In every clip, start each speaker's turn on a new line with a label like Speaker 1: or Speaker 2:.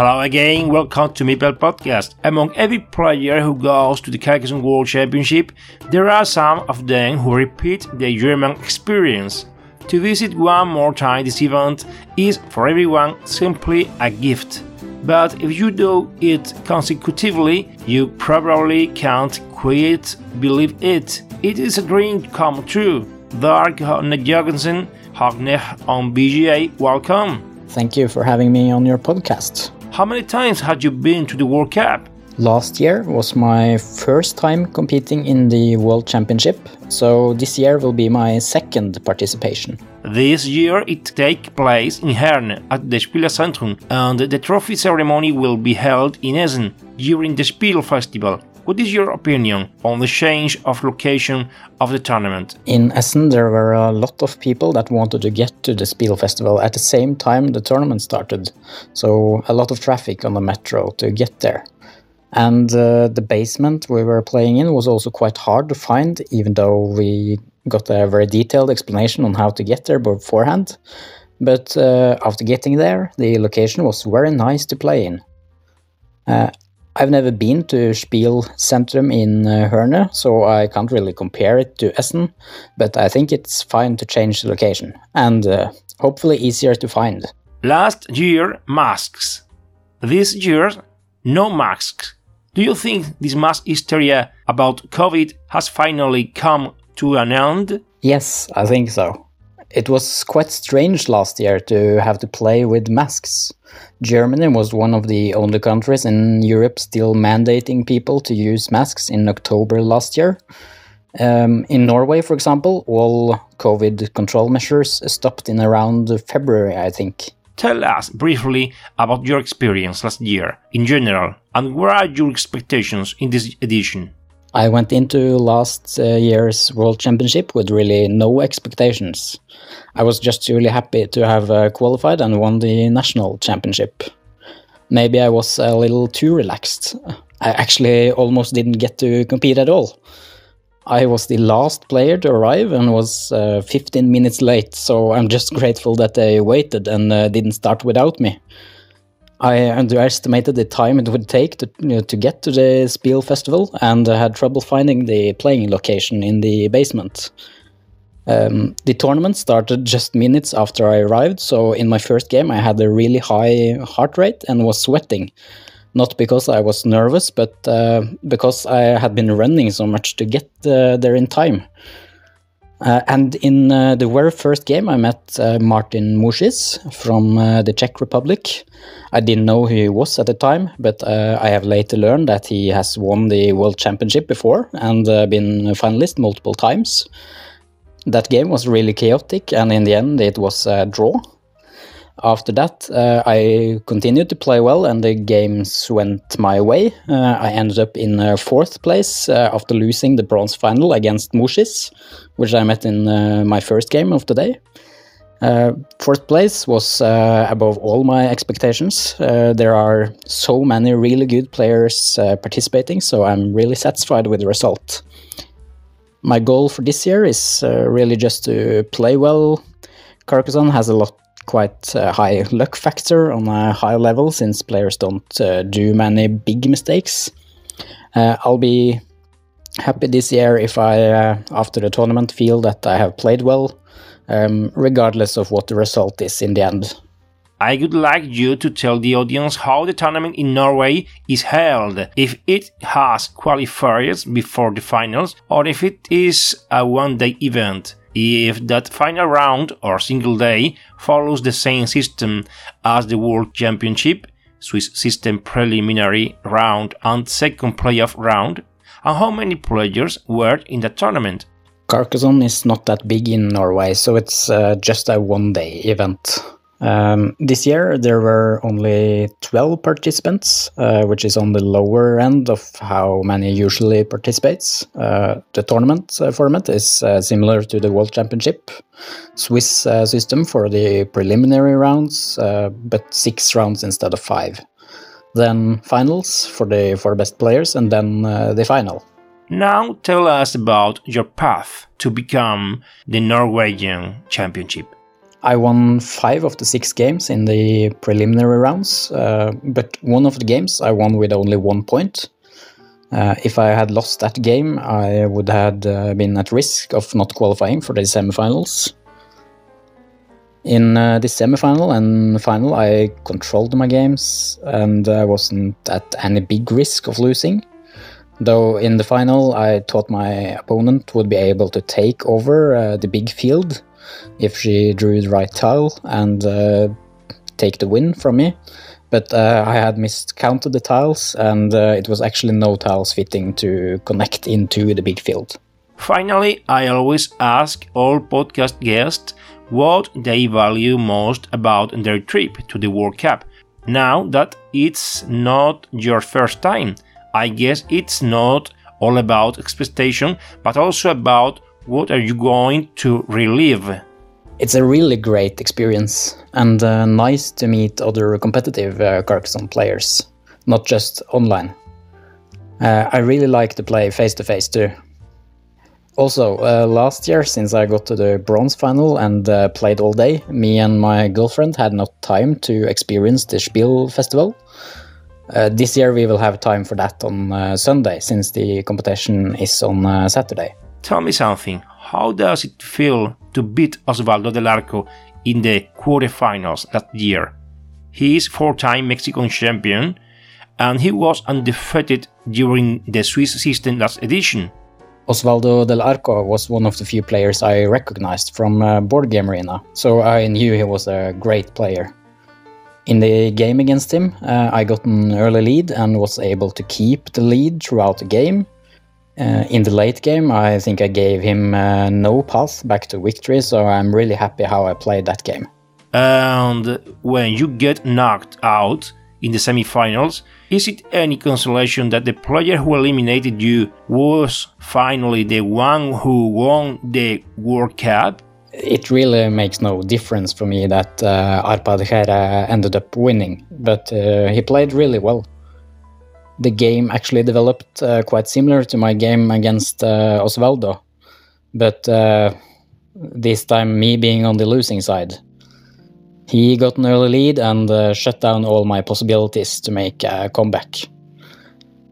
Speaker 1: Hello again, welcome to Meeple Podcast. Among every player who goes to the Carcassonne World Championship, there are some of them who repeat the German experience. To visit one more time this event is for everyone simply a gift. But if you do it consecutively, you probably can't quit, believe it. It is a dream come true. Dark Jørgensen, hognej on BGA, welcome.
Speaker 2: Thank you for having me on your podcast.
Speaker 1: How many times had you been to the World Cup?
Speaker 2: Last year was my first time competing in the World Championship, so this year will be my second participation.
Speaker 1: This year it takes place in Herne at the Spielerzentrum and the trophy ceremony will be held in Essen during the Spiel Festival. What is your opinion on the change of location of the tournament?
Speaker 2: In Essen, there were a lot of people that wanted to get to the Spiel Festival at the same time the tournament started, so a lot of traffic on the metro to get there. And uh, the basement we were playing in was also quite hard to find, even though we got a very detailed explanation on how to get there beforehand. But uh, after getting there, the location was very nice to play in. Uh, I've never been to Spiel Centrum in uh, Herne, so I can't really compare it to Essen, but I think it's fine to change the location, and uh, hopefully easier to find.
Speaker 1: Last year, masks. This year, no masks. Do you think this mask hysteria about COVID has finally come to an end?
Speaker 2: Yes, I think so. It was quite strange last year to have to play with masks. Germany was one of the only countries in Europe still mandating people to use masks in October last year. Um, in Norway, for example, all COVID control measures stopped in around February, I think.
Speaker 1: Tell us briefly about your experience last year in general and what are your expectations in this edition?
Speaker 2: I went into last uh, year's World Championship with really no expectations. I was just really happy to have uh, qualified and won the national championship. Maybe I was a little too relaxed. I actually almost didn't get to compete at all. I was the last player to arrive and was uh, 15 minutes late, so I'm just grateful that they waited and uh, didn't start without me. I underestimated the time it would take to you know, to get to the Spiel Festival and I had trouble finding the playing location in the basement. Um, the tournament started just minutes after I arrived, so in my first game I had a really high heart rate and was sweating. Not because I was nervous, but uh, because I had been running so much to get uh, there in time. Uh, and in uh, the very first game, I met uh, Martin Musis from uh, the Czech Republic. I didn't know who he was at the time, but uh, I have later learned that he has won the World Championship before and uh, been a finalist multiple times. That game was really chaotic, and in the end, it was a draw. After that, uh, I continued to play well, and the games went my way. Uh, I ended up in uh, fourth place uh, after losing the bronze final against Mushis, which I met in uh, my first game of the day. Uh, fourth place was above all my expectations. there are so many really good players participating, so I'm really satisfied with the result. My goal for this year is really just to play well. Carcassonne has a lot quite a high luck factor on a high level since players don't uh, do many big mistakes. Uh, I'll be happy this year if I, uh, after the tournament, feel that I have played well, um, regardless of what the result is in the end.
Speaker 1: I would like you to tell the audience how the tournament in Norway is held, if it has qualifiers before the finals, or if it is a one day event. If that final round or single day follows the same system as the World Championship, Swiss system preliminary round and second playoff round, and how many players were in the tournament?
Speaker 2: Carcassonne is not that big in Norway, so it's uh, just a one day event. Um, this year there were only 12 participants, uh, which is on the lower end of how many usually participates. Uh, the tournament uh, format is uh, similar to the World Championship Swiss uh, system for the preliminary rounds, uh, but six rounds instead of five. Then finals for the four best players, and then the final.
Speaker 1: Now tell us about your path to become the Norwegian Championship.
Speaker 2: I won five of the six games in the preliminary rounds, uh, but one of the games I won with only one point. Uh, if I had lost that game, I would have uh, been at risk of not qualifying for the semifinals. In uh, the semifinal and final, I controlled my games and I wasn't at any big risk of losing. Though in the final, I thought my opponent would be able to take over uh, the big field if she drew the right tile and uh, take the win from me. But uh, I had miscounted the tiles, and uh, it was actually no tiles fitting to connect into the big field.
Speaker 1: Finally, I always ask all podcast guests what they value most about their trip to the World Cup. Now that it's not your first time, I guess it's not all about expectation, but also about what are you going to relive?
Speaker 2: It's a really great experience and uh, nice to meet other competitive uh, Carcassonne players, not just online. Uh, I really like to play face to face too. Also, uh, last year, since I got to the bronze final and uh, played all day, me and my girlfriend had not time to experience the Spiel festival. Uh, this year, we will have time for that on Sunday, since the competition is on Saturday.
Speaker 1: Tell me something. How does it feel to beat Osvaldo del Arco in the quarterfinals that year? He is four-time Mexican champion, and he was undefeated during the Swiss system last edition.
Speaker 2: Osvaldo del Arco was one of the few players I recognized from uh, Board Game Arena, so I knew he was a great player. In the game against him, uh, I got an early lead and was able to keep the lead throughout the game, uh, in the late game, I think I gave him uh, no path back to victory, so I'm really happy how I played that game.
Speaker 1: And when you get knocked out in the semifinals, is it any consolation that the player who eliminated you was finally the one who won the World Cup?
Speaker 2: It really makes no difference for me that uh, Arpad Khere ended up winning, but uh, he played really well the game actually developed uh, quite similar to my game against uh, Osvaldo, but uh, this time me being on the losing side. He got an early lead and uh, shut down all my possibilities to make a comeback.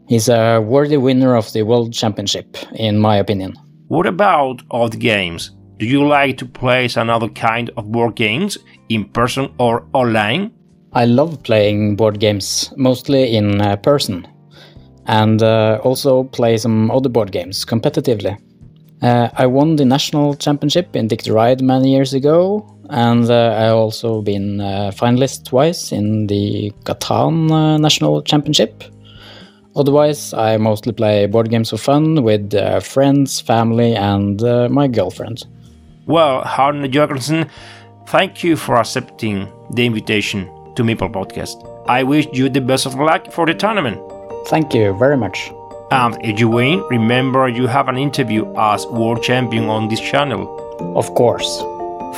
Speaker 2: He's a worthy winner of the World Championship, in my opinion.
Speaker 1: What about other games? Do you like to play another kind of board games, in person or online?
Speaker 2: I love playing board games, mostly in uh, person and uh, also play some other board games competitively. Uh, I won the national championship in Ticket to Ride many years ago, and uh, I also been uh, finalist twice in the Catan uh, national championship. Otherwise, I mostly play board games for fun with uh, friends, family, and my girlfriend.
Speaker 1: Well, Hogne Jørgensen, thank you for accepting the invitation to Meeple Podcast. I wish you the best of luck for the tournament.
Speaker 2: Thank you very much.
Speaker 1: And if you win, remember you have an interview as world champion on this channel.
Speaker 2: Of course.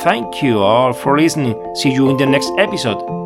Speaker 1: Thank you all for listening. See you in the next episode.